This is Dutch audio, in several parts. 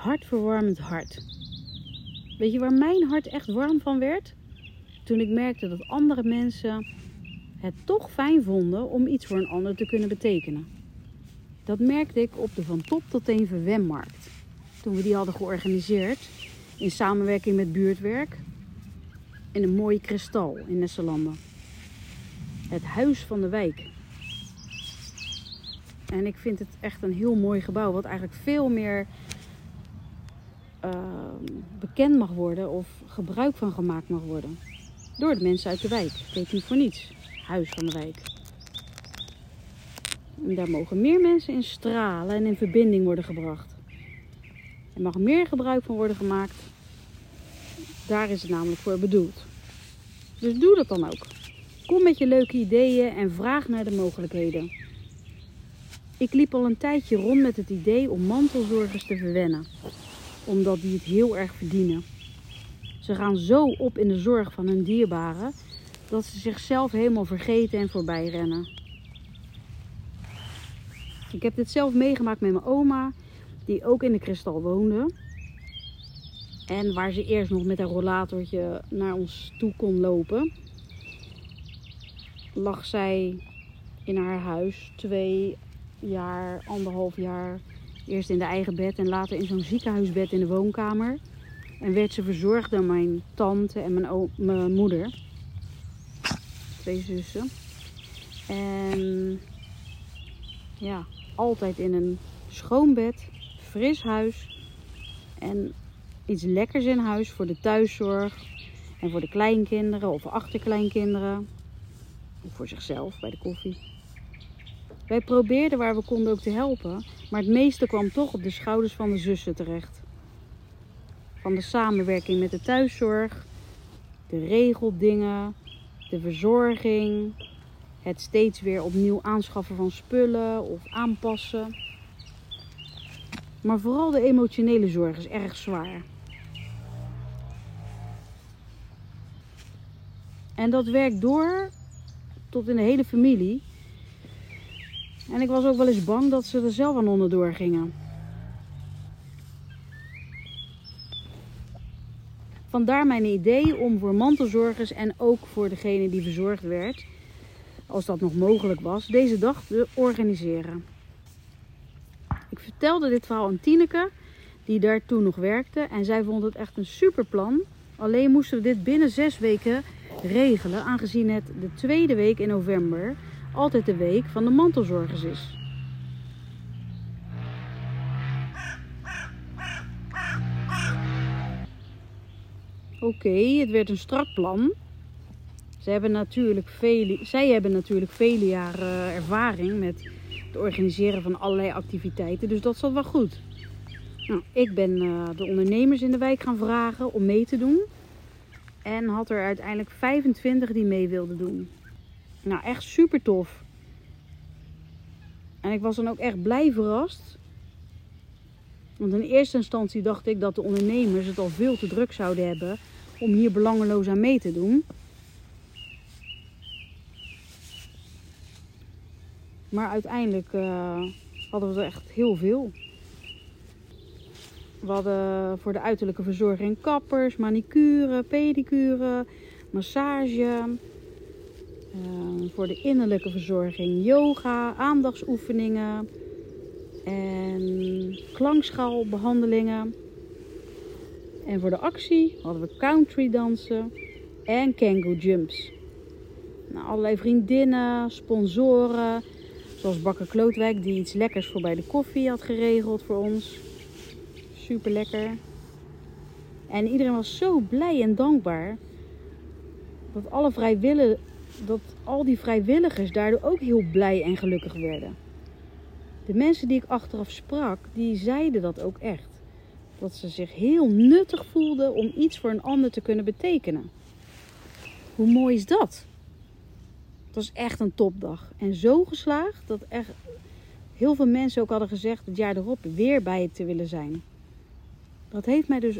Hartverwarmend hart. Weet je waar mijn hart echt warm van werd? Toen ik merkte dat andere mensen het toch fijn vonden om iets voor een ander te kunnen betekenen. Dat merkte ik op de Van Top tot Teen Verwemmarkt. Toen we die hadden georganiseerd in samenwerking met buurtwerk in een mooie kristal in Nesselanden. Het Huis van de Wijk. En ik vind het echt een heel mooi gebouw, wat eigenlijk veel meer ehm, bekend mag worden of gebruik van gemaakt mag worden. Door de mensen uit de wijk. Weet niet voor niets. Huis van de wijk. En daar mogen meer mensen in stralen en in verbinding worden gebracht. Er mag meer gebruik van worden gemaakt. Daar is het namelijk voor bedoeld. Dus doe dat dan ook. Kom met je leuke ideeën en vraag naar de mogelijkheden. Ik liep al een tijdje rond met het idee om mantelzorgers te verwennen, omdat die het heel erg verdienen. Ze gaan zo op in de zorg van hun dierbaren dat ze zichzelf helemaal vergeten en voorbij rennen. Ik heb dit zelf meegemaakt met mijn oma, die ook in de kristal woonde. En waar ze eerst nog met haar rollatortje naar ons toe kon lopen, lag zij in haar huis twee jaar, anderhalf jaar. Eerst in de eigen bed en later in zo'n ziekenhuisbed in de woonkamer. En werd ze verzorgd door mijn tante en mijn, mijn moeder. Twee zussen. En ja, altijd in een schoon bed, fris huis. En iets lekkers in huis voor de thuiszorg. En voor de kleinkinderen of achterkleinkinderen. Of voor zichzelf bij de koffie. Wij probeerden waar we konden ook te helpen. Maar het meeste kwam toch op de schouders van de zussen terecht. Van de samenwerking met de thuiszorg. De regeldingen. De verzorging. Het steeds weer opnieuw aanschaffen van spullen of aanpassen. Maar vooral de emotionele zorg is erg zwaar. En dat werkt door tot in de hele familie. En ik was ook wel eens bang dat ze er zelf aan onderdoor gingen. Vandaar mijn idee om voor mantelzorgers en ook voor degene die verzorgd werd, als dat nog mogelijk was, deze dag te organiseren. Ik vertelde dit verhaal aan Tineke, die daar toen nog werkte. En zij vond het echt een super plan. Alleen moesten we dit binnen zes weken regelen, aangezien het de tweede week in november altijd de week van de mantelzorgers is. Oké, het werd een strak plan. Ze hebben natuurlijk vele, zij hebben natuurlijk vele jaren ervaring met het organiseren van allerlei activiteiten, dus dat zat wel goed. Nou, ik ben uh, de ondernemers in de wijk gaan vragen om mee te doen. En had er uiteindelijk 25 die mee wilden doen. Nou, echt super tof. En ik was dan ook echt blij verrast. Want in eerste instantie dacht ik dat de ondernemers het al veel te druk zouden hebben om hier belangeloos aan mee te doen. Maar uiteindelijk uh, hadden we er echt heel veel. We hadden voor de uiterlijke verzorging kappers, manicure, pedicure, massage. Uh, voor de innerlijke verzorging yoga, aandachtsoefeningen en klankschaalbehandelingen. En voor de actie hadden we country dansen en kangoo jumps. Nou, allerlei vriendinnen, sponsoren, zoals Bakker Klootwijk die iets lekkers voor bij de koffie had geregeld voor ons. Super lekker. En iedereen was zo blij en dankbaar dat alle dat al die vrijwilligers daardoor ook heel blij en gelukkig werden. De mensen die ik achteraf sprak, die zeiden dat ook echt. Dat ze zich heel nuttig voelden om iets voor een ander te kunnen betekenen. Hoe mooi is dat? Het was echt een topdag. En zo geslaagd dat echt heel veel mensen ook hadden gezegd het jaar erop weer bij het te willen zijn. Dat heeft mij dus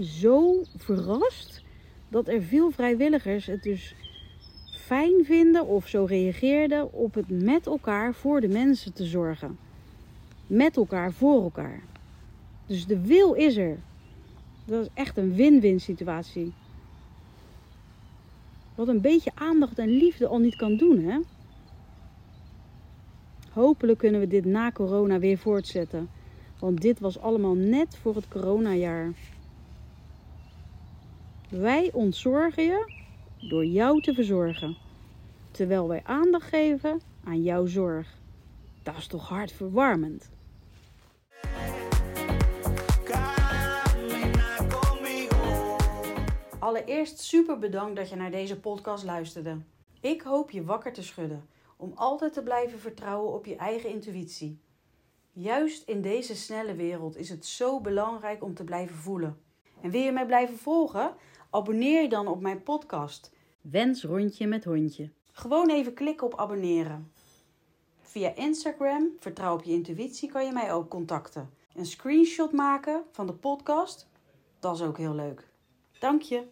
zo verrast dat er veel vrijwilligers het dus fijn vinden of zo reageerden op het met elkaar voor de mensen te zorgen. Met elkaar voor elkaar. Dus de wil is er. Dat is echt een win-win situatie. Wat een beetje aandacht en liefde al niet kan doen, hè? Hopelijk kunnen we dit na corona weer voortzetten. Want dit was allemaal net voor het coronajaar. Wij ontzorgen je door jou te verzorgen. Terwijl wij aandacht geven aan jouw zorg. Dat is toch hartverwarmend? Allereerst super bedankt dat je naar deze podcast luisterde. Ik hoop je wakker te schudden om altijd te blijven vertrouwen op je eigen intuïtie. Juist in deze snelle wereld is het zo belangrijk om te blijven voelen. En wil je mij blijven volgen? Abonneer je dan op mijn podcast Wens rondje met hondje. Gewoon even klikken op abonneren. Via Instagram, vertrouw op je intuïtie, kan je mij ook contacten. Een screenshot maken van de podcast, dat is ook heel leuk. Dank je.